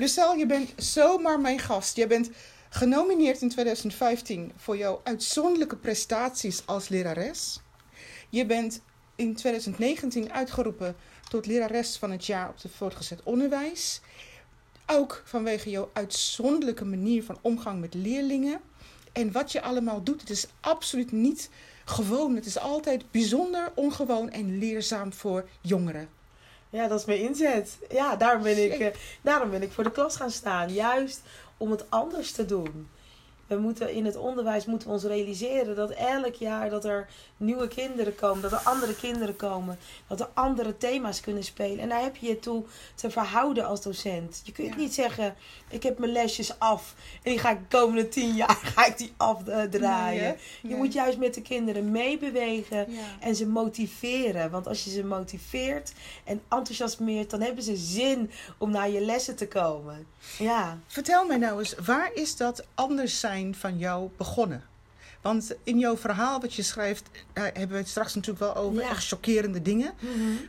Lucelle, je bent zomaar mijn gast. Je bent genomineerd in 2015 voor jouw uitzonderlijke prestaties als lerares. Je bent in 2019 uitgeroepen tot lerares van het jaar op het voortgezet onderwijs. Ook vanwege jouw uitzonderlijke manier van omgang met leerlingen. En wat je allemaal doet, het is absoluut niet gewoon. Het is altijd bijzonder, ongewoon en leerzaam voor jongeren. Ja, dat is mijn inzet. Ja, daarom ben ik, eh, daarom ben ik voor de klas gaan staan. Juist om het anders te doen. We moeten in het onderwijs moeten we ons realiseren dat elk jaar dat er nieuwe kinderen komen, dat er andere kinderen komen, dat er andere thema's kunnen spelen. En daar heb je je toe te verhouden als docent. Je kunt Ja. niet zeggen, ik heb mijn lesjes af en die ga ik de komende tien jaar ga ik die afdraaien. Nee? Je moet juist met de kinderen meebewegen Ja. en ze motiveren. Want als je ze motiveert en enthousiasmeert, dan hebben ze zin om naar je lessen te komen. Ja. Vertel mij nou eens, waar is dat anders zijn van jou begonnen? Want in jouw verhaal wat je schrijft, eh, hebben we het straks natuurlijk wel over Ja. echt chockerende dingen.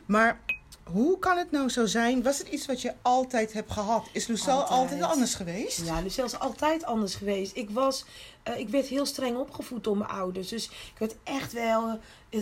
Maar hoe kan het nou zo zijn? Was het iets wat je altijd hebt gehad? Is Lucelle altijd, Altijd. anders geweest? Ja, dus zelfs altijd anders geweest. Ik was, eh, ik werd heel streng opgevoed door mijn ouders. Dus ik werd echt wel. eh,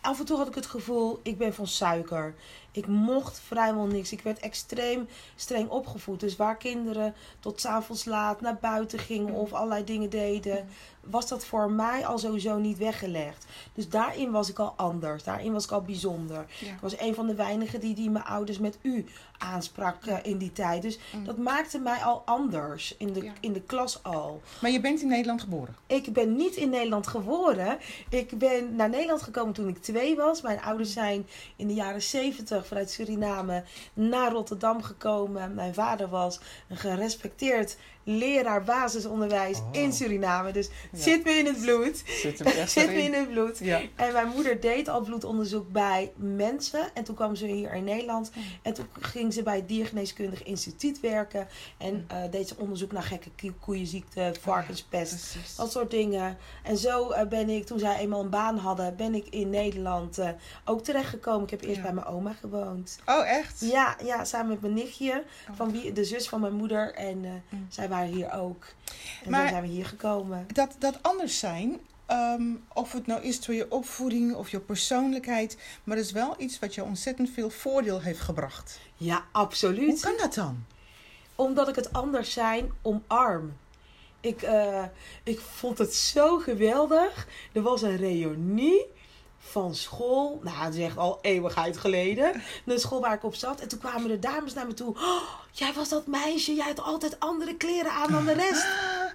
af en toe had ik het gevoel, ik ben van suiker. Ik mocht vrijwel niks. Ik werd extreem streng opgevoed. Dus waar kinderen tot 's avonds laat naar buiten gingen of allerlei dingen deden, was dat voor mij al sowieso niet weggelegd. Dus daarin was ik al anders. Daarin was ik al bijzonder. Ja. Ik was een van de weinigen die, die mijn ouders met u aansprak eh, in die tijd. Dus dat maakte mij al anders in de, Ja. in de klas al. Maar je bent in Nederland geboren. Ik ben niet in Nederland geboren. Ik ben naar Nederland gekomen toen ik twee was. Mijn ouders zijn in de jaren zeventig vanuit Suriname naar Rotterdam gekomen. Mijn vader was een gerespecteerd leraar basisonderwijs Oh. in Suriname. Dus Ja. zit me in het bloed. Zit hem echt Zit me in het bloed. Ja. En mijn moeder deed al bloedonderzoek bij mensen. En toen kwam ze hier in Nederland. En toen ging ze bij het Diergeneeskundig Instituut werken. En eh, deed ze onderzoek naar gekke koeienziekte, varkenspest. Dat soort dingen. En zo eh, ben ik, toen zij eenmaal een baan hadden, ben ik in Nederland eh, ook terechtgekomen. Ik heb eerst bij mijn oma gewoond. Oh, echt? Ja, ja, samen met mijn nichtje, Oh. van wie, de zus van mijn moeder. En Mm. zij waren hier ook. En Maar- zo zijn we hier gekomen. Dat, dat anders zijn, ehm, of het nou is door je opvoeding of je persoonlijkheid, maar dat is wel iets wat je ontzettend veel voordeel heeft gebracht. Ja, Hoe absoluut. kan dat dan? Omdat ik het anders zijn omarm. Ik, eh, ik vond het zo geweldig. Er was een reunie van school. Nou, het is echt al eeuwigheid geleden. De school waar ik op zat. En toen kwamen de dames naar me toe. Oh, jij was dat meisje. Jij had altijd andere kleren aan dan de rest.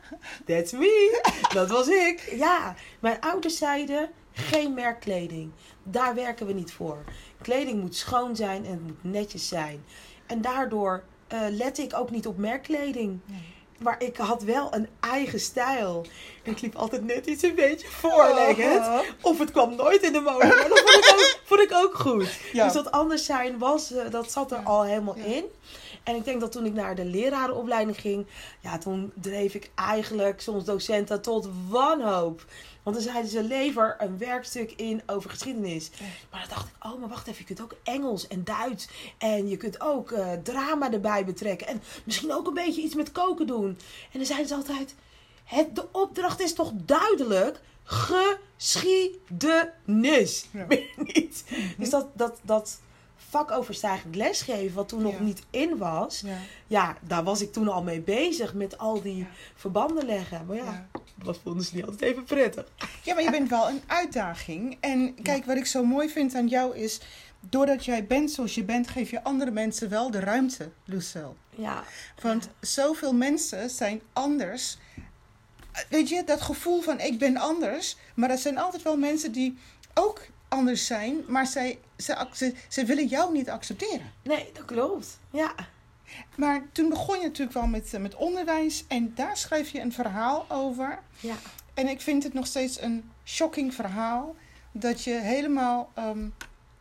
That's me. Dat was ik. Ja, mijn ouders zeiden geen merkkleding. Daar werken we niet voor. Kleding moet schoon zijn en het moet netjes zijn. En daardoor eh lette ik ook niet op merkkleding. Maar ik had wel een eigen stijl. En ik liep altijd net iets een beetje voorleggend. Oh. Of het kwam nooit in de mode. Maar dat vond ik ook, vond ik ook goed. Ja. Dus dat anders zijn was, eh, dat zat er Ja. al helemaal Ja. in. En ik denk dat toen ik naar de lerarenopleiding ging, ja, toen dreef ik eigenlijk soms docenten tot wanhoop. Want dan zeiden ze, lever een werkstuk in over geschiedenis. Maar dan dacht ik, oh, maar wacht even, je kunt ook Engels en Duits. En je kunt ook eh, drama erbij betrekken. En misschien ook een beetje iets met koken doen. En dan zeiden ze altijd, het, de opdracht is toch duidelijk? Geschiedenis. Ja. Meer niet. Dus dat, dat, dat vakoverstijgend lesgeven, wat toen nog niet in was. Ja. Daar was ik toen al mee bezig met al die verbanden leggen. Maar ja, Ja. dat vonden ze niet altijd even prettig. Ja, maar je bent wel een uitdaging. En kijk, wat ik zo mooi vind aan jou is... doordat jij bent zoals je bent... geef je andere mensen wel de ruimte, Lucille. Ja, Want zoveel mensen zijn anders. Weet je, dat gevoel van ik ben anders... maar er zijn altijd wel mensen die ook anders zijn... maar zij, ze, ze, ze willen jou niet accepteren. nee, dat klopt. Ja, Maar toen begon je natuurlijk wel met, eh, met onderwijs... en daar schrijf je een verhaal over... ja. En ik vind het nog steeds een shocking verhaal. Dat je helemaal. ehm,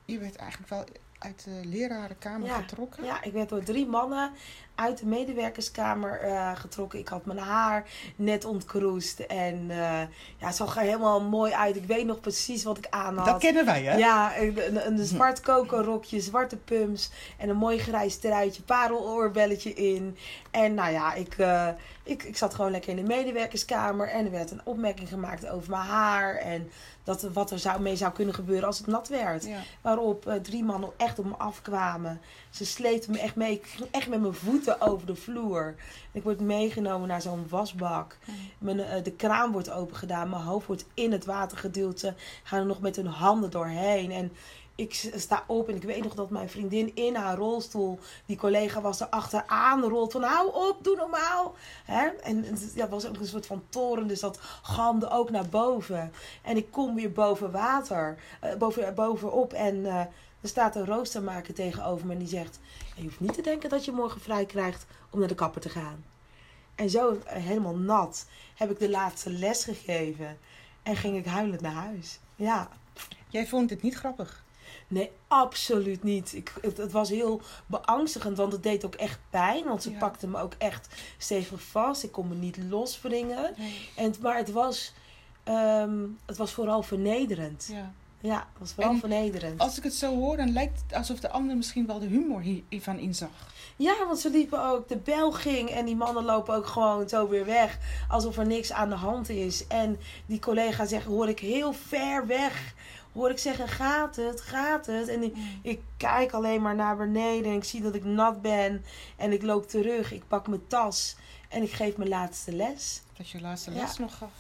je werd eigenlijk wel uit de lerarenkamer Ja, getrokken. Ja, ik werd door drie mannen uit de medewerkerskamer eh, getrokken. Ik had mijn haar net ontkroest. En eh, ja, het zag er helemaal mooi uit. Ik weet nog precies wat ik aan had. Dat kennen wij, hè? Ja, een, een, een zwart kokerrokje, zwarte pumps en een mooi grijs truitje, pareloorbelletje in. En nou ja, ik, eh, ik, ik zat gewoon lekker in de medewerkerskamer en er werd een opmerking gemaakt over mijn haar en dat, wat er zou, mee zou kunnen gebeuren als het nat werd. Ja. Waarop drie mannen echt op me afkwamen. Ze sleepten me echt mee. Ik ging echt met mijn voeten over de vloer. Ik word meegenomen naar zo'n wasbak. Mijn, eh, de kraan wordt opengedaan. Mijn hoofd wordt in het water geduwd. Ze gaan er nog met hun handen doorheen. En ik sta op en ik weet nog dat mijn vriendin in haar rolstoel, die collega was er achteraan rolt van hou op, doe normaal. Hè? En het ja, was ook een soort van toren, dus dat galmde ook naar boven. En ik kom weer boven water, eh, boven, bovenop en eh, er staat een roostermaker tegenover me en die zegt, je hoeft niet te denken dat je morgen vrij krijgt om naar de kapper te gaan. En zo, eh, helemaal nat, heb ik de laatste les gegeven en ging ik huilend naar huis. Ja. Jij vond het niet grappig. Nee, absoluut niet. Ik, het, het was heel beangstigend, want het deed ook echt pijn. Want ze Ja. pakte me ook echt stevig vast. Ik kon me niet loswringen. En, maar het was, ehm, het was vooral vernederend. Ja. Ja, was En vernederend. Als ik het zo hoor, dan lijkt het alsof de ander misschien wel de humor hier- hiervan inzag. Ja, want ze liepen ook, de bel ging en die mannen lopen ook gewoon zo weer weg. Alsof er niks aan de hand is. En die collega zegt, hoor ik heel ver weg. Hoor ik zeggen, gaat het, gaat het? En ik, ik kijk alleen maar naar beneden en ik zie dat ik nat ben. En ik loop terug, ik pak mijn tas en ik geef mijn laatste les. Dat je laatste Ja. les nog gaf.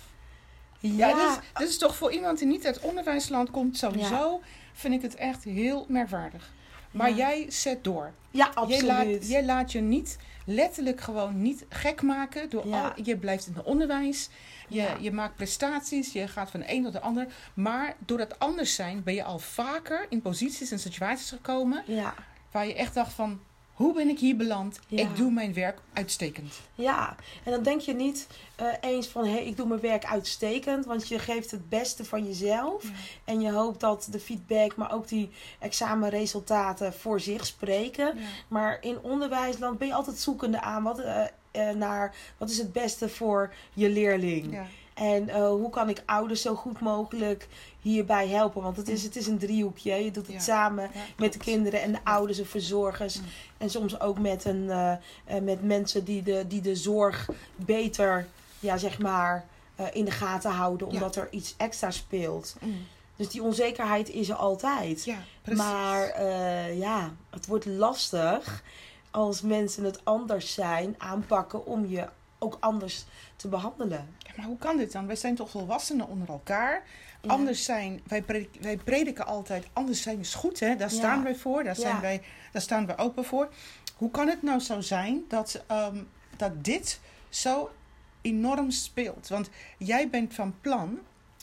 Ja, Ja, dus, dit is toch voor iemand die niet uit onderwijsland komt, sowieso vind ik het echt heel merkwaardig. Maar Ja. jij zet door. ja Jij absoluut. laat, jij laat je niet letterlijk gewoon niet gek maken. Door al, je blijft in het onderwijs. Je, je maakt prestaties. Je gaat van de een tot de ander. Maar door dat anders zijn ben je al vaker in posities en situaties gekomen. Ja, Waar je echt dacht van, hoe ben ik hier beland? Ja. Ik doe mijn werk uitstekend. ja. En dan denk je niet eh, eens van, hé, hey, ik doe mijn werk uitstekend. Want je geeft het beste van jezelf. En je hoopt dat de feedback, maar ook die examenresultaten voor zich spreken. Maar in onderwijsland ben je altijd zoekende aan wat, eh, eh, naar wat is het beste voor je leerling. Ja. En eh, hoe kan ik ouders zo goed mogelijk hierbij helpen? Want het is, het is een driehoekje. Je doet het Ja. samen Ja, met de kinderen en de ouders en verzorgers. Ja. En soms ook met, een, eh, eh, met mensen die de, die de zorg beter, ja, zeg maar, in de gaten houden. Omdat er iets extra speelt. Mm. Dus die onzekerheid is er altijd. Ja, precies. Maar ja, het wordt lastig als mensen het anders zijn, aanpakken om je ook anders te behandelen. Ja, maar hoe kan dit dan? Wij zijn toch volwassenen onder elkaar. Ja. Anders zijn, wij, predik- wij prediken altijd, anders zijn is goed. Hè? Daar Ja. staan wij voor, daar, zijn wij, daar staan wij open voor. Hoe kan het nou zo zijn dat, ehm, dat dit zo enorm speelt? Want jij bent van plan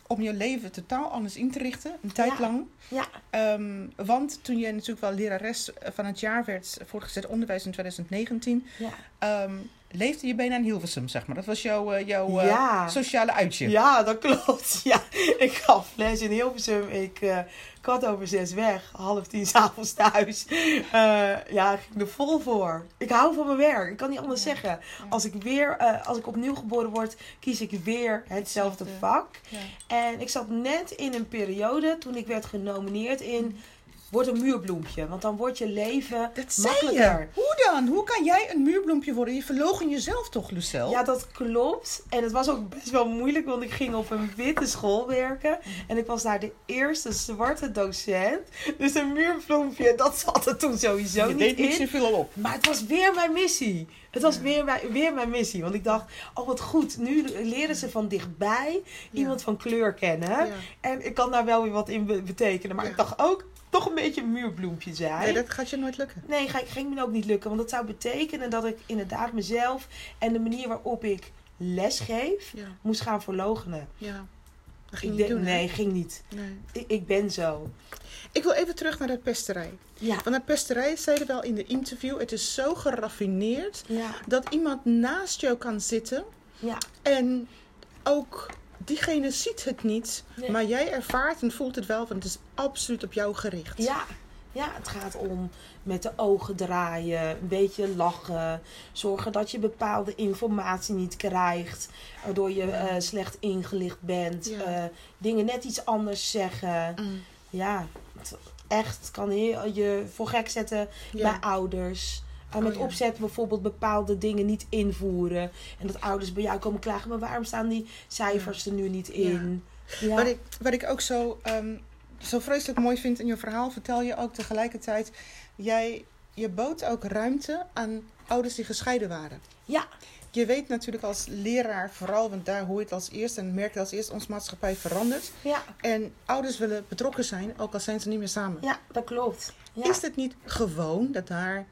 om je leven totaal anders in te richten, een tijd Ja. lang. Ja, Ehm, want toen jij natuurlijk wel lerares van het jaar werd, voortgezet onderwijs in 2019, ja. ehm, leefde je bijna in Hilversum, zeg maar. Dat was jouw, eh, jouw eh, Ja. sociale uitje. Ja, dat klopt. Ja, ik gaf les in Hilversum. Ik eh kwart over zes weg, half tien s'avonds thuis. Eh, ja, ik ging er vol voor. Ik hou van mijn werk. Ik kan niet anders Ja. zeggen. Als ik weer, eh, als ik opnieuw geboren word, kies ik weer hetzelfde Hetzelfde. vak. Ja. En ik zat net in een periode toen ik werd genomineerd in Word een muurbloempje. Want dan wordt je leven Dat makkelijker. je. Hoe dan? Hoe kan jij een muurbloempje worden? Je verlogen jezelf toch, Lucel? Ja, dat klopt. En het was ook best wel moeilijk, want ik ging op een witte school werken. En ik was daar de eerste zwarte docent. Dus een muurbloempje, dat zat er toen sowieso je niet deed niet zoveel op. Maar het was weer mijn missie. Het was weer, mijn, weer mijn missie. Want ik dacht, oh wat goed. Nu leren ze van dichtbij iemand van kleur kennen. Ja. En ik kan daar wel weer wat in be- betekenen. Maar Ja. ik dacht ook, toch een beetje een muurbloempje zijn. Nee, dat gaat je nooit lukken. Nee, ga- ging me ook niet lukken. Want dat zou betekenen dat ik inderdaad mezelf en de manier waarop ik les geef, Ja, moest gaan verloochenen. ja. Dat ging niet doen, hè? nee, ging niet. nee. Ik, ik ben zo. Ik wil even terug naar dat pesterij. Ja. Van dat pesterij zeiden wel in de interview... het is zo geraffineerd... Ja. dat iemand naast jou kan zitten... Ja. en ook diegene ziet het niet... Nee. maar jij ervaart en voelt het wel... want het is absoluut op jou gericht. Ja. Ja, het gaat om met de ogen draaien, een beetje lachen, zorgen dat je bepaalde informatie niet krijgt, waardoor je eh, slecht ingelicht bent, Ja. eh, dingen net iets anders zeggen. Mm. Ja, het- echt, kan heel, je voor gek zetten Ja. bij ouders. En met Oh, ja. opzet bijvoorbeeld bepaalde dingen niet invoeren. En dat ouders bij jou komen klagen, maar waarom staan die cijfers er nu niet in? Ja. Wat, ik, wat ik ook zo, ehm, zo vreselijk mooi vind in je verhaal, vertel je ook tegelijkertijd. Jij, je bood ook ruimte aan ouders die gescheiden waren. ja, Je weet natuurlijk als leraar vooral, want daar hoor je het als eerst en merk je als eerst, onze maatschappij verandert. ja, En ouders willen betrokken zijn, ook al zijn ze niet meer samen. ja, dat klopt. Ja. Is het niet gewoon dat daar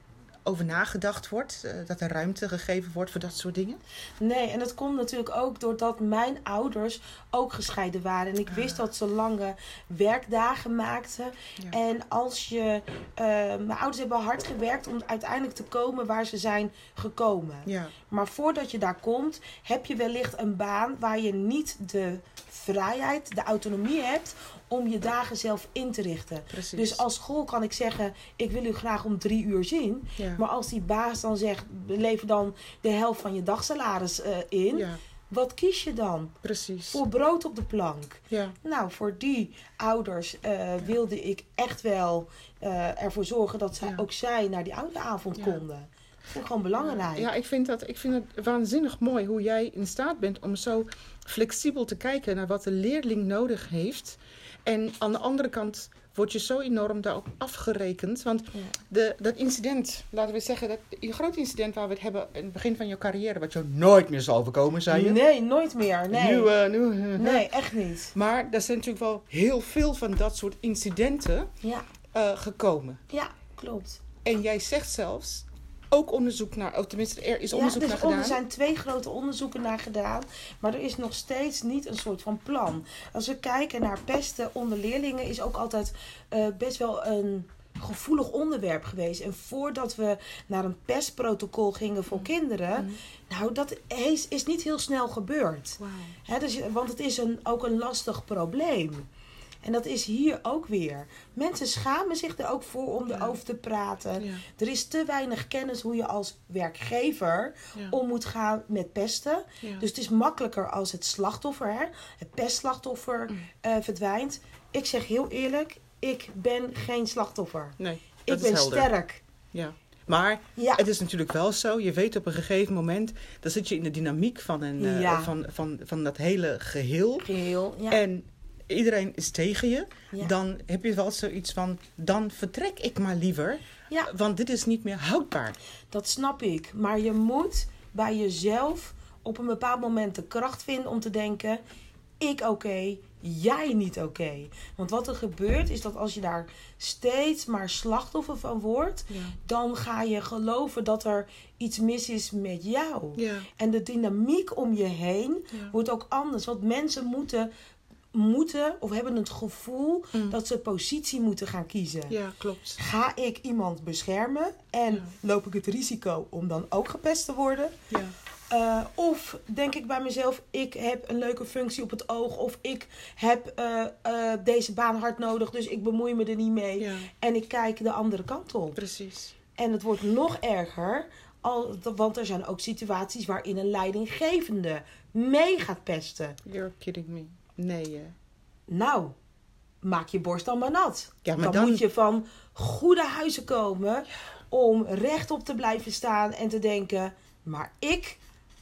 over nagedacht wordt, eh, dat er ruimte gegeven wordt voor dat soort dingen? Nee, en dat komt natuurlijk ook doordat mijn ouders ook gescheiden waren. En ik wist dat ze lange werkdagen maakten. Ja. En als je. eh, mijn ouders hebben hard gewerkt om uiteindelijk te komen waar ze zijn gekomen. Ja, Maar voordat je daar komt, heb je wellicht een baan waar je niet de vrijheid, de autonomie hebt om je dagen zelf in te richten. precies. Dus als school kan ik zeggen, ik wil u graag om drie uur zien. ja. Maar als die baas dan zegt, lever dan de helft van je dagsalaris eh, in. ja, Wat kies je dan? precies. Voor brood op de plank. Ja, Nou, voor die ouders eh, wilde ik echt wel eh, ervoor zorgen dat zij, ook zij naar die ouderavond Ja. konden. Gewoon belangrijk. Ja, ik vind, dat, ik vind het waanzinnig mooi hoe jij in staat bent om zo flexibel te kijken naar wat de leerling nodig heeft. En aan de andere kant word je zo enorm daarop afgerekend. Want Ja. de, dat incident, laten we zeggen, dat, je groot incident waar we het hebben in het begin van je carrière, wat je nooit meer zal overkomen, zei je. Nee, nooit meer. Nee, Nu, nu, eh, nee echt niet. Maar er zijn natuurlijk wel heel veel van dat soort incidenten Ja, eh, gekomen. ja klopt. En jij zegt zelfs ook onderzoek naar, of tenminste, er is onderzoek ja, naar dus gedaan. er zijn twee grote onderzoeken naar gedaan, maar er is nog steeds niet een soort van plan. Als we kijken naar pesten onder leerlingen, is ook altijd eh, best wel een gevoelig onderwerp geweest. En voordat we naar een pestprotocol gingen voor kinderen, nou, dat is, is niet heel snel gebeurd. Dus, want het is een, ook een lastig probleem. En dat is hier ook weer. Mensen schamen zich er ook voor om Ja. erover te praten. Ja, Er is te weinig kennis hoe je als werkgever ja, om moet gaan met pesten. Dus het is makkelijker als het slachtoffer, hè, het pestslachtoffer, Mm. eh, verdwijnt. Ik zeg heel eerlijk, ik ben geen slachtoffer. nee, Ik dat ben is helder. sterk. Ja. Maar Ja, het is natuurlijk wel zo, je weet op een gegeven moment, dan zit je in de dynamiek van, een, eh, van, van, van dat hele geheel. geheel. Ja. En iedereen is tegen je. Ja. Dan heb je wel zoiets van, dan vertrek ik maar liever. Ja. Want dit is niet meer houdbaar. Dat snap ik. Maar je moet bij jezelf op een bepaald moment de kracht vinden om te denken: ik oké, jij niet oké. Want wat er gebeurt is dat als je daar steeds maar slachtoffer van wordt, Ja. dan ga je geloven dat er iets mis is met jou. Ja. En de dynamiek om je heen Ja. wordt ook anders. Want mensen moeten, moeten of hebben het gevoel Mm. dat ze positie moeten gaan kiezen. ja, klopt. Ga ik iemand beschermen en Ja. loop ik het risico om dan ook gepest te worden? Ja. Eh, of denk ik bij mezelf, ik heb een leuke functie op het oog. Of ik heb eh, eh, deze baan hard nodig, dus ik bemoei me er niet mee. ja, En ik kijk de andere kant op. precies. En het wordt nog erger, al, want er zijn ook situaties waarin een leidinggevende mee gaat pesten. You're kidding me. Nee, hè. Nou, maak je borst dan maar nat. Ja, maar dan, dan- moet je van goede huizen komen om rechtop te blijven staan en te denken: maar ik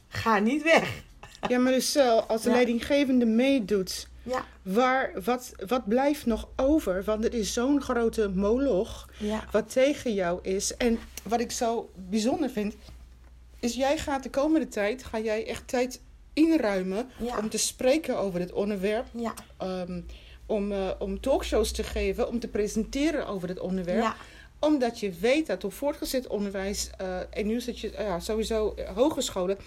ga niet weg. Ja, maar dus eh, als de Ja. leidinggevende meedoet, Ja, waar, wat, wat blijft nog over? Want het is zo'n grote moloch ja, wat tegen jou is. En wat ik zo bijzonder vind, is jij gaat de komende tijd, ga jij echt tijd inruimen Ja. om te spreken over dit onderwerp. ja, ehm, om, eh, om talkshows te geven, om te presenteren over dit onderwerp. ja, Omdat je weet dat door voortgezet onderwijs eh, en nu zit je eh, ja, sowieso hogescholen.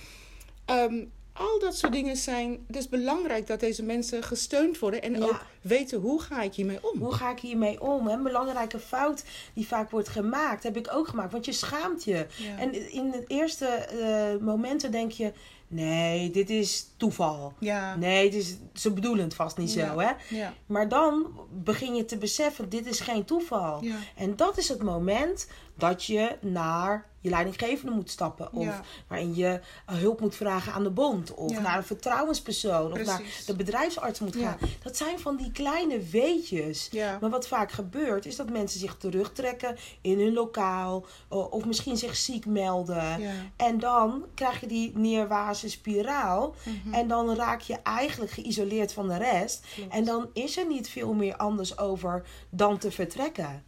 ehm, al dat soort dingen zijn. Het is belangrijk dat deze mensen gesteund worden en Ja. ook weten hoe ga ik hiermee om. Hoe ga ik hiermee om? Een belangrijke fout die vaak wordt gemaakt, heb ik ook gemaakt. Want je schaamt je. Ja. En in de eerste eh, momenten denk je, nee, dit is toeval. Ja. Nee, dit is, ze bedoelen het vast niet Ja. zo, hè. Ja. Maar dan begin je te beseffen, dit is geen toeval. Ja. En dat is het moment dat je naar je leidinggevende moet stappen. Of Ja. waarin je eh, hulp moet vragen aan de bond. Of Ja. naar een vertrouwenspersoon. Of naar de bedrijfsarts moet Ja. gaan. Dat zijn van die kleine weetjes. Maar wat vaak gebeurt, is dat mensen zich terugtrekken in hun lokaal. Of misschien zich ziek melden. En dan krijg je die neerwaartse spiraal. Mhm. En dan raak je eigenlijk geïsoleerd van de rest. Klopt. En dan is er niet veel meer anders over dan te vertrekken.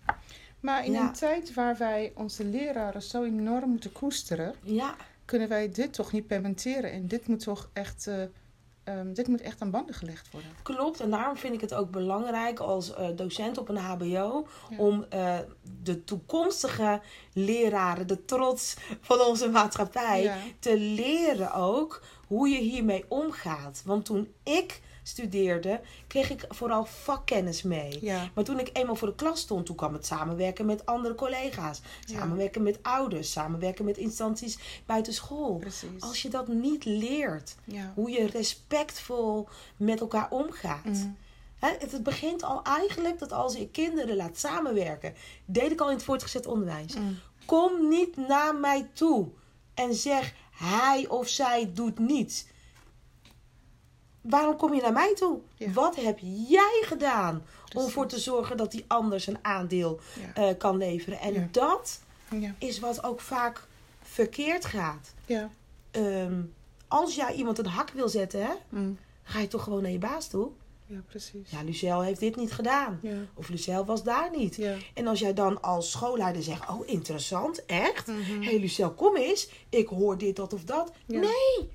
Maar in Ja. een tijd waar wij onze leraren zo enorm moeten koesteren, Ja, kunnen wij dit toch niet permitteren. En dit moet toch echt, eh, ehm, dit moet echt aan banden gelegd worden. klopt. En daarom vind ik het ook belangrijk als eh, docent op een HBO Ja. om eh, de toekomstige leraren, de trots van onze maatschappij, Ja. te leren ook hoe je hiermee omgaat. Want toen ik studeerde, kreeg ik vooral vakkennis mee. Ja. Maar toen ik eenmaal voor de klas stond, toen kwam het samenwerken met andere collega's. Ja. Samenwerken met ouders, samenwerken met instanties buiten school. Precies. Als je dat niet leert, Ja. hoe je respectvol met elkaar omgaat. Mhm. Het, het begint al eigenlijk dat als je kinderen laat samenwerken, deed ik al in het voortgezet onderwijs. Mm. Kom niet naar mij toe en zeg hij of zij doet niets. Waarom kom je naar mij toe? Ja. Wat heb jij gedaan om ervoor te zorgen dat die ander zijn aandeel Ja. eh, kan leveren? En Ja. dat is wat ook vaak verkeerd gaat. Ja. Ehm, als jij iemand een hak wil zetten, hè, Mm. ga je toch gewoon naar je baas toe? Ja, precies. Ja, Lucelle heeft dit niet gedaan. Ja. Of Lucelle was daar niet. Ja. En als jij dan als schoolleider zegt, oh interessant, echt? Hé Mhm. hey, Lucelle, kom eens. Ik hoor dit, dat of dat. Ja. Nee.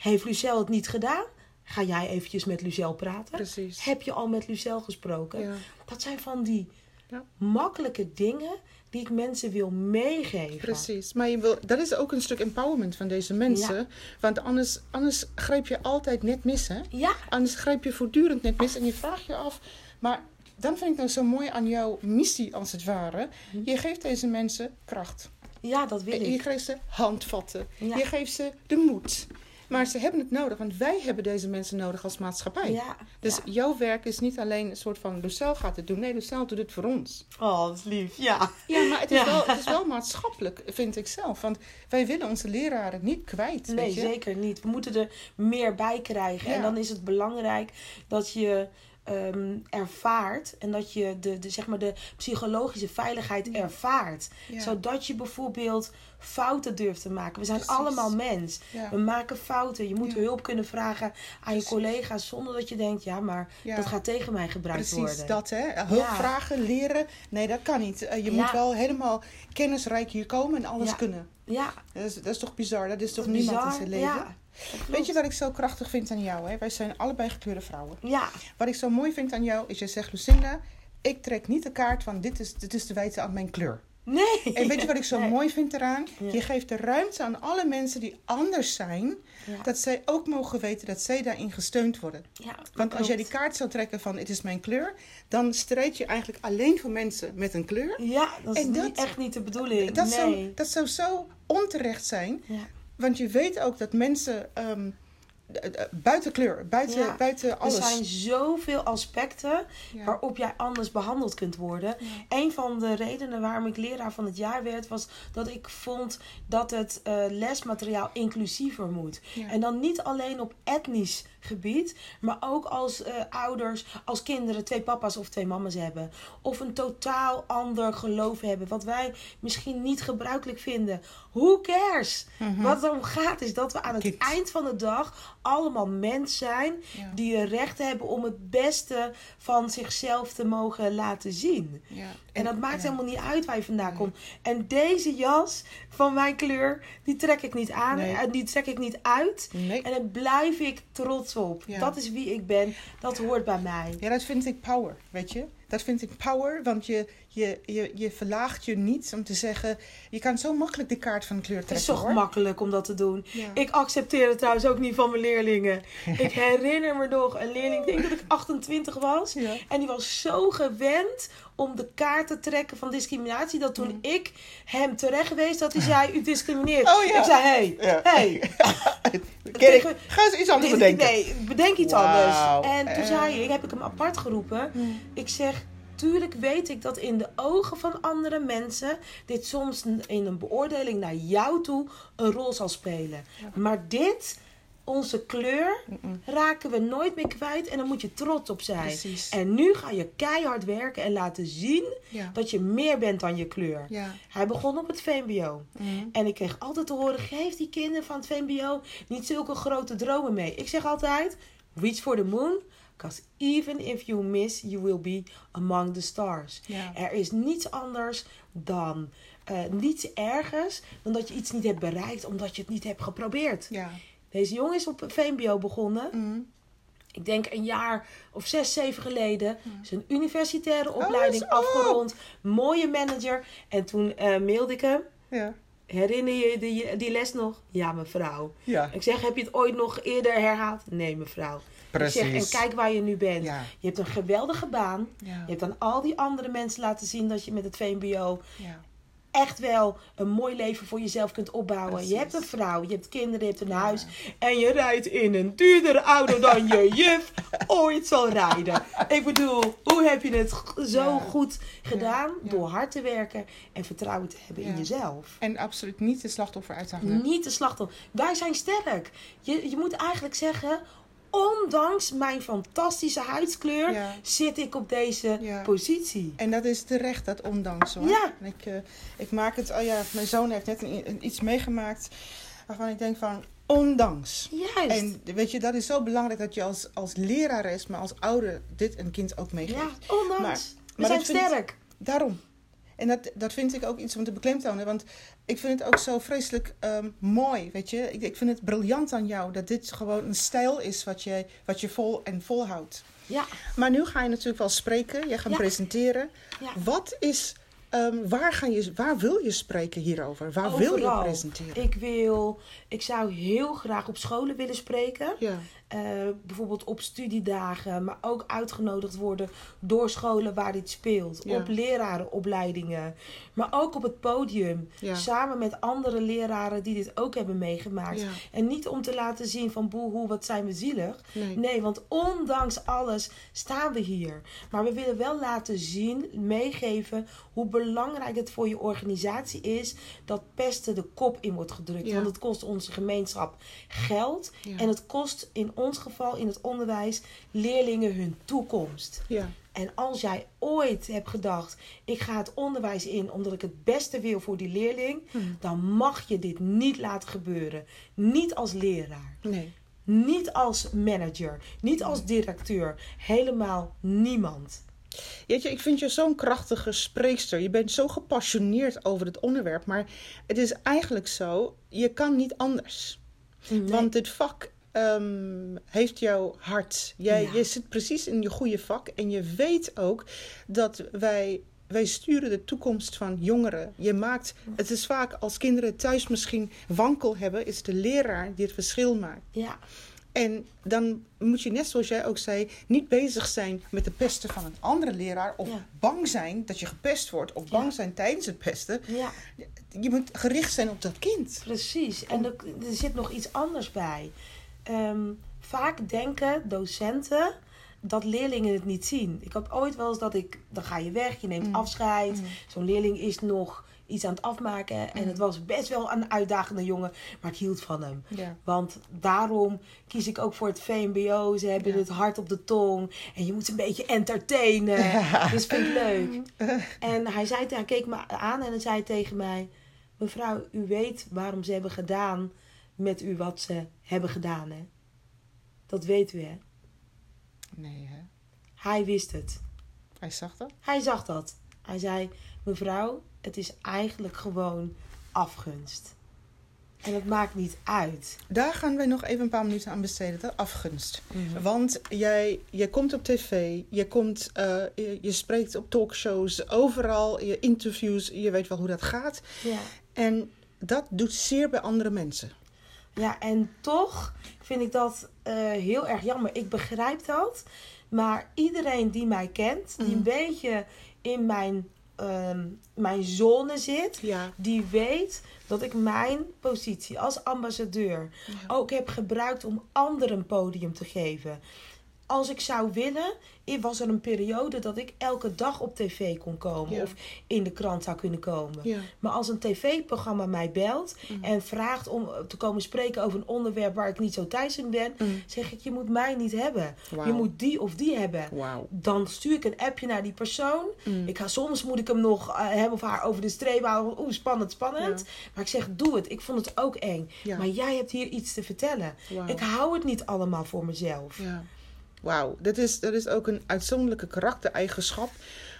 Heeft Lucelle het niet gedaan? Ga jij eventjes met Lucelle praten? Precies. Heb je al met Lucelle gesproken? Ja. Dat zijn van die Ja. makkelijke dingen die ik mensen wil meegeven. Precies, maar je wil, dat is ook een stuk empowerment van deze mensen. Want anders, anders grijp je altijd net mis, hè? Ja, Anders grijp je voortdurend net mis en je vraagt je af. Maar dan vind ik nou zo mooi aan jouw missie, als het ware. Je geeft deze mensen kracht. ja, dat wil Je ik. geeft ze handvatten. Ja. Je geeft ze de moed. Maar ze hebben het nodig, want wij hebben deze mensen nodig als maatschappij. Ja, Dus ja. jouw werk is niet alleen een soort van Lucelle gaat het doen. Nee, Lucelle doet het voor ons. Oh, dat is lief. Ja. Ja, maar het is, Ja. Wel, het is wel maatschappelijk, vind ik zelf. Want wij willen onze leraren niet kwijt. Nee, weet je? zeker niet. We moeten er meer bij krijgen. En dan is het belangrijk dat je ehm, ervaart en dat je de, de, zeg maar de psychologische veiligheid ervaart. Ja. Zodat je bijvoorbeeld fouten durft te maken. We zijn Precies. allemaal mens. Ja. We maken fouten. Je moet hulp kunnen vragen aan je Precies. collega's zonder dat je denkt, ja, maar dat gaat tegen mij gebruikt Precies worden. dat, hè? Hulp vragen, leren. Nee, dat kan niet. Eh, je moet wel helemaal kennisrijk hier komen en alles kunnen. Ja, Dat is, dat is toch bizar? Dat is toch dat is niemand in bizar. zijn leven? Ja, Weet je wat ik zo krachtig vind aan jou? Hè? Wij zijn allebei gekleurde vrouwen. Ja, Wat ik zo mooi vind aan jou is, je zegt, Lucinda, ik trek niet de kaart van dit is, dit is de wijte aan mijn kleur. nee. En weet je wat ik zo Nee. mooi vind eraan? Ja. Je geeft de ruimte aan alle mensen die anders zijn, Ja. dat zij ook mogen weten dat zij daarin gesteund worden. Ja, Want als jij die kaart zou trekken van het is mijn kleur, dan strijd je eigenlijk alleen voor mensen met een kleur. Ja, dat is En dat- niet, echt niet de bedoeling. Dat, nee. zou, dat zou zo onterecht zijn, Ja. Want je weet ook dat mensen ehm, eh, eh, buiten kleur, buiten, Ja. buiten Er alles. zijn zoveel aspecten Ja. waarop jij anders behandeld kunt worden. Een van de redenen waarom ik leraar van het jaar werd, was dat ik vond dat het eh, lesmateriaal inclusiever moet. Ja. En dan niet alleen op etnisch gebied, maar ook als eh, ouders, als kinderen twee papa's of twee mama's hebben. Of een totaal ander geloof hebben, wat wij misschien niet gebruikelijk vinden. Who cares? Mhm. Wat het om gaat is dat we aan het eind van de dag allemaal mens zijn Ja. die het recht hebben om het beste van zichzelf te mogen laten zien. Ja. En dat maakt ja. helemaal niet uit waar je vandaan komt. En deze jas van mijn kleur, die trek ik niet aan Nee. en die trek ik niet uit. Nee. En daar blijf ik trots op. Ja. Dat is wie ik ben. Dat hoort bij mij. Ja, dat vind ik power, weet je. Dat vind ik power, want je, je, je, je verlaagt je niet om te zeggen... Je kan zo makkelijk de kaart van kleur Het trekken, is zo hoor. gemakkelijk om dat te doen. Ja. Ik accepteer het trouwens ook niet van mijn leerlingen. ik herinner me nog een leerling, ik denk dat ik 28 was. Ja. En die was zo gewend om de kaart te trekken van discriminatie. Dat toen ik hem terecht wees dat hij zei, u discrimineert. Oh ja. Ik zei, hé, hey, Kidding. Ga eens iets anders bedenken. Nee, bedenk iets anders. En toen Eh. zei ik, heb ik hem apart geroepen. Ik zeg, tuurlijk weet ik dat in de ogen van andere mensen dit soms in een beoordeling naar jou toe een rol zal spelen. Maar dit, onze kleur, raken we nooit meer kwijt en daar moet je trots op zijn. Precies. En nu ga je keihard werken en laten zien Ja. dat je meer bent dan je kleur. Ja. Hij begon op het VMBO. Mhm. En ik kreeg altijd te horen: geef die kinderen van het VMBO niet zulke grote dromen mee. Ik zeg altijd: reach for the moon. Because even if you miss, you will be among the stars. Ja. Er is niets anders dan eh, niets ergers dan dat je iets niet hebt bereikt omdat je het niet hebt geprobeerd. Ja. Deze jongen is op VMBO begonnen. Mhm. Ik denk een jaar of zes, zeven geleden. Zijn universitaire Oh, opleiding afgerond. Mooie manager. En toen eh, mailde ik hem. Ja. Herinner je die, die les nog? Ja, mevrouw. Ja. Ik zeg, heb je het ooit nog eerder herhaald? Nee, mevrouw. Zeg, en Precies. kijk waar je nu bent. Ja. Je hebt een geweldige baan. Ja. Je hebt aan al die andere mensen laten zien dat je met het VMBO Ja. echt wel een mooi leven voor jezelf kunt opbouwen. Precies. Je hebt een vrouw, je hebt kinderen, je hebt een huis. En je rijdt in een duurdere auto dan je juf ooit zal rijden. Ik bedoel, hoe heb je het zo goed gedaan? Door hard te werken en vertrouwen te hebben in jezelf. En absoluut niet de slachtoffer uithangen. Niet de slachtoffer. Wij zijn sterk. Je, je moet eigenlijk zeggen, ondanks mijn fantastische huidskleur Ja. zit ik op deze Ja. positie. En dat is terecht, dat ondanks hoor. Ja. En Ik, eh, ik maak het, oh ja, mijn zoon heeft net een, een- iets meegemaakt waarvan ik denk van, ondanks. Juist. En weet je, dat is zo belangrijk dat je als, als lerares, maar als ouder, dit een kind ook meegeeft. ja, ondanks. Maar- We maar zijn sterk. Daarom. En dat, dat vind ik ook iets om te beklemtonen. Want ik vind het ook zo vreselijk ehm, mooi, weet je. Ik, ik vind het briljant aan jou dat dit gewoon een stijl is wat je, wat je vol en volhoudt. Ja, Maar nu ga je natuurlijk wel spreken, je gaat Ja. presenteren. ja. Wat is, ehm, waar, ga je, waar wil je spreken hierover? Waar wil je presenteren? Ik wil, ik zou heel graag op scholen willen spreken. Ja, Eh, bijvoorbeeld op studiedagen, maar ook uitgenodigd worden door scholen waar dit speelt. Ja. Op lerarenopleidingen, maar ook op het podium. Ja. Samen met andere leraren die dit ook hebben meegemaakt. Ja. En niet om te laten zien van boehoe, wat zijn we zielig. nee. Nee, want ondanks alles staan we hier. Maar we willen wel laten zien, meegeven hoe belangrijk het voor je organisatie is dat pesten de kop in wordt gedrukt. Want het kost onze gemeenschap geld en het kost in ons geval in het onderwijs leerlingen hun toekomst. Ja, En als jij ooit hebt gedacht, ik ga het onderwijs in omdat ik het beste wil voor die leerling, Hmm. dan mag je dit niet laten gebeuren. Niet als leraar. nee. Niet als manager, niet als directeur, helemaal niemand. Weet je, ik vind je zo'n krachtige spreekster. Je bent zo gepassioneerd over het onderwerp. Maar het is eigenlijk zo, je kan niet anders. Want dit vak ehm, heeft jouw hart. Jij, Ja. Je zit precies in je goede vak. En je weet ook dat wij, wij sturen de toekomst van jongeren. Je maakt, het is vaak als kinderen thuis misschien wankel hebben, is de leraar die het verschil maakt. ja, En dan moet je, net zoals jij ook zei, niet bezig zijn met de pesten van een andere leraar. Of Ja. bang zijn dat je gepest wordt. Of bang Ja. zijn tijdens het pesten. ja, Je moet gericht zijn op dat kind. precies. En er, er zit nog iets anders bij. Ehm, vaak denken docenten dat leerlingen het niet zien. Ik had ooit wel eens dat ik, dan ga je weg, je neemt Mm. afscheid. Mm. Zo'n leerling is nog iets aan het afmaken. En Mm. het was best wel een uitdagende jongen, maar ik hield van hem. Ja. Want daarom kies ik ook voor het VMBO. Ze hebben Ja. het hart op de tong. En je moet ze een beetje entertainen. Dus vind ik leuk. En hij, zei, hij keek me aan en hij zei tegen mij... Mevrouw, u weet waarom ze hebben gedaan met u wat ze hebben gedaan, hè? Dat weet u, hè? Nee, hè? Hij wist het. Hij zag dat. Hij zag dat. Hij zei, mevrouw, het is eigenlijk gewoon afgunst. En het maakt niet uit. Daar gaan wij nog even een paar minuten aan besteden. De afgunst. Mhm. Want jij, jij komt op tv, je, komt, eh, je, je spreekt op talkshows, overal, je interviews, je weet wel hoe dat gaat. Ja. En dat doet zeer bij andere mensen. Ja, en toch vind ik dat eh, heel erg jammer. Ik begrijp dat. Maar iedereen die mij kent, die Mhm. een beetje in mijn ehm, mijn zone zit. Ja. Die weet dat ik mijn positie als ambassadeur Ja. ook heb gebruikt om anderen een podium te geven. Als ik zou willen, was er een periode dat ik elke dag op tv kon komen Ja. of in de krant zou kunnen komen. Ja. Maar als een tv-programma mij belt Mhm. en vraagt om te komen spreken over een onderwerp waar ik niet zo thuis in ben, Mm. zeg ik: Je moet mij niet hebben. Je moet die of die hebben. Dan stuur ik een appje naar die persoon. Mm. Ik ga, soms moet ik hem nog eh, hem of haar over de streep halen. Oeh, spannend, spannend. Maar ik zeg, doe het. Ik vond het ook eng. Maar jij hebt hier iets te vertellen. Ik hou het niet allemaal voor mezelf. Ja. Wauw, dat is, dat is ook een uitzonderlijke karaktereigenschap.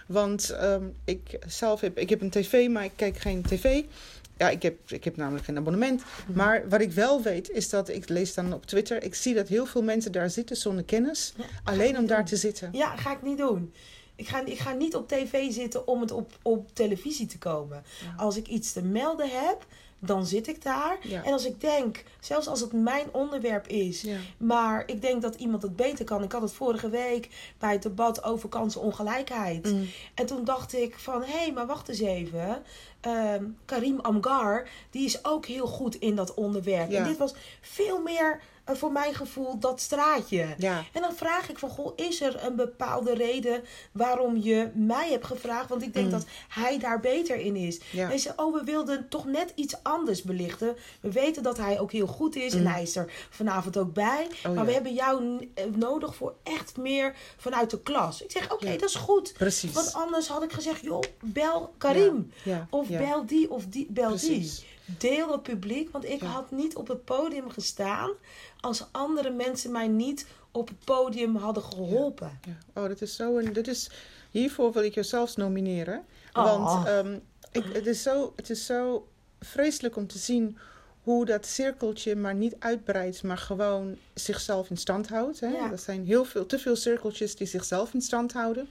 Want ehm, ik zelf heb, ik heb een tv, maar ik kijk geen tv. Ja, ik heb, ik heb namelijk geen abonnement. Maar wat ik wel weet, is dat ik lees dan op Twitter. Ik zie dat heel veel mensen daar zitten zonder kennis. Ja, Alleen om daar doen. te zitten. Ja, ga ik niet doen. Ik ga, ik ga niet op tv zitten om het op, op televisie te komen. Ja. Als ik iets te melden heb, dan zit ik daar. Ja. En als ik denk, zelfs als het mijn onderwerp is, Ja. maar ik denk dat iemand het beter kan. Ik had het vorige week bij het debat over kansenongelijkheid. Mm. En toen dacht ik van, hé, hey, maar wacht eens even. Ehm, Karim Amgar, die is ook heel goed in dat onderwerp. Ja. En dit was veel meer, voor mijn gevoel, dat straatje. Ja. En dan vraag ik van, goh, is er een bepaalde reden waarom je mij hebt gevraagd? Want ik denk Mm. dat hij daar beter in is. Ja. En zei, oh, we wilden toch net iets anders belichten. We weten dat hij ook heel goed is en Mm. hij is er vanavond ook bij. Oh, maar ja. we hebben jou eh, nodig voor echt meer vanuit de klas. Ik zeg, oké, dat is goed. Precies. Want anders had ik gezegd, joh, bel Karim. Of bel die of die, bel Precies. die. Deel het publiek, want ik Ja. had niet op het podium gestaan als andere mensen mij niet op het podium hadden geholpen. Ja. Oh, dat is zo. En dat is, hiervoor wil ik je zelfs nomineren. Oh. Want ehm, ik, het, is zo, het is zo vreselijk om te zien hoe dat cirkeltje maar niet uitbreidt, maar gewoon zichzelf in stand houdt. Hè? Ja. Er zijn heel veel, te veel cirkeltjes die zichzelf in stand houden.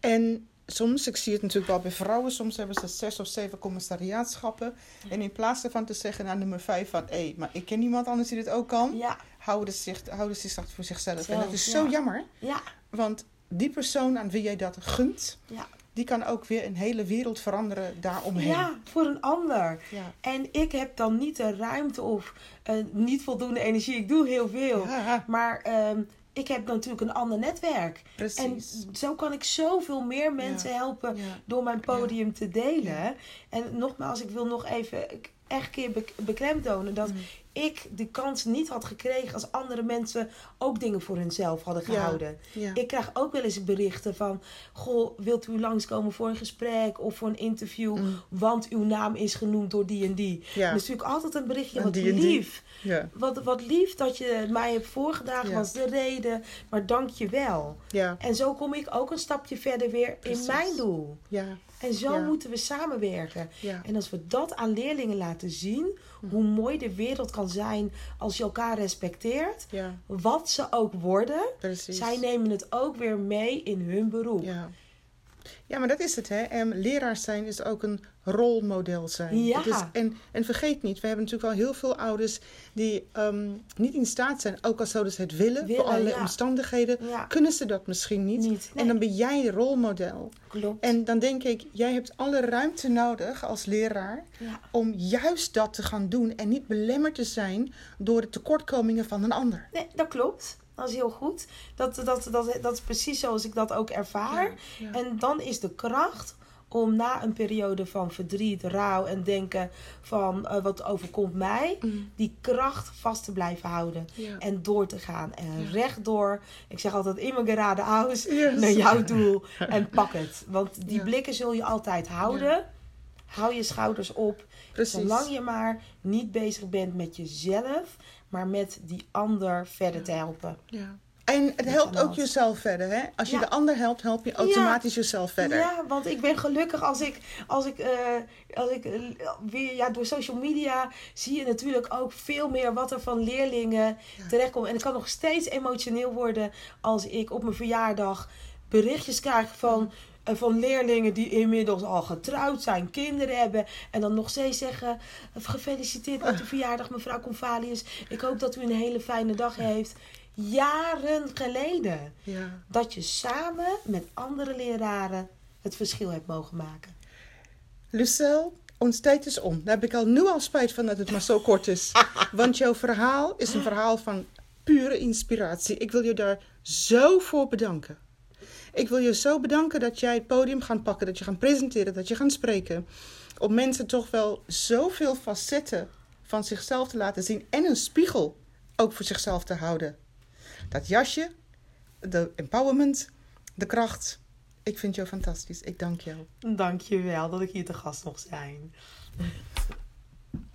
En soms, ik zie het natuurlijk wel bij vrouwen, soms hebben ze zes of zeven commissariaatschappen. En in plaats daarvan te zeggen naar nummer vijf van, hé, maar ik ken niemand anders die dit ook kan, Ja, houden ze zich, houden ze zich voor zichzelf. en dat is ja. zo jammer. ja, Want die persoon aan wie jij dat gunt, ja. die kan ook weer een hele wereld veranderen daaromheen. ja, voor een ander. Ja. En ik heb dan niet de ruimte of eh, niet voldoende energie. Ik doe heel veel. Ja, Maar ehm, ik heb natuurlijk een ander netwerk. En precies. zo kan ik zoveel meer mensen Ja. helpen Ja. door mijn podium te delen. En nogmaals, ik wil nog even echt keer bek- beklemtonen dat Mm. ik de kans niet had gekregen als andere mensen ook dingen voor hunzelf hadden gehouden. Ja. Ik krijg ook wel eens berichten van: Goh, wilt u langskomen voor een gesprek of voor een interview? Mm. Want uw naam is genoemd door die en die. Ja. Dat is natuurlijk altijd een berichtje. En Wat die en die. lief. Ja. Wat, wat lief dat je mij hebt voorgedragen, was de reden. Maar dank je wel. Ja. En zo kom ik ook een stapje verder weer Precies. in mijn doel. Ja. En zo Ja. moeten we samenwerken. Ja. En als we dat aan leerlingen laten zien, hoe mooi de wereld kan zijn als je elkaar respecteert, Ja. wat ze ook worden, Precies. zij nemen het ook weer mee in hun beroep. Ja. Maar dat is het, hè. En leraar zijn is ook een rolmodel zijn. Ja. Is, en, en vergeet niet, we hebben natuurlijk wel heel veel ouders die ehm, niet in staat zijn, ook al zouden ze het willen, Willen, voor allerlei ja. omstandigheden, Ja, kunnen ze dat misschien niet. niet. Nee, En dan ben jij rolmodel. klopt. En dan denk ik, jij hebt alle ruimte nodig als leraar om juist dat te gaan doen en niet belemmerd te zijn door de tekortkomingen van een ander. Nee, dat klopt. Dat is heel goed. Dat, dat, dat, dat is precies zoals ik dat ook ervaar. Ja, ja. En dan is de kracht om na een periode van verdriet, rouw en denken van eh, wat overkomt mij, Mm. die kracht vast te blijven houden. Ja. En door te gaan. En Ja. rechtdoor. Ik zeg altijd in mijn gerade aus Yes. naar jouw doel. En pak het. Want die Ja. blikken zul je altijd houden. Hou je schouders op. Precies. Zolang je maar niet bezig bent met jezelf, maar met die ander verder te helpen. Ja. En het helpt ook jezelf verder, hè? Als je Ja. de ander helpt, help je automatisch jezelf verder. Ja, want ik ben gelukkig als ik, als ik, eh, als ik eh, weer, ja, door social media zie je natuurlijk ook veel meer wat er van leerlingen Ja. terechtkomt. En ik kan nog steeds emotioneel worden als ik op mijn verjaardag berichtjes krijg van, van leerlingen die inmiddels al getrouwd zijn, kinderen hebben. En dan nog steeds zeggen, gefeliciteerd met uw verjaardag mevrouw Convalius. Ik hoop dat u een hele fijne dag heeft. Jaren geleden Ja. dat je samen met andere leraren het verschil heb mogen maken. Lucille, ons tijd is om. Daar heb ik al nu al spijt van dat het maar zo kort is. Want jouw verhaal is een verhaal van pure inspiratie. Ik wil je daar zo voor bedanken. Ik wil je zo bedanken dat jij het podium gaat pakken, dat je gaat presenteren, dat je gaat spreken. Om mensen toch wel zoveel facetten van zichzelf te laten zien en een spiegel ook voor zichzelf te houden. Dat jasje, de empowerment, de kracht. Ik vind jou fantastisch. Ik dank jou. Dank je wel dat ik hier te gast mocht zijn.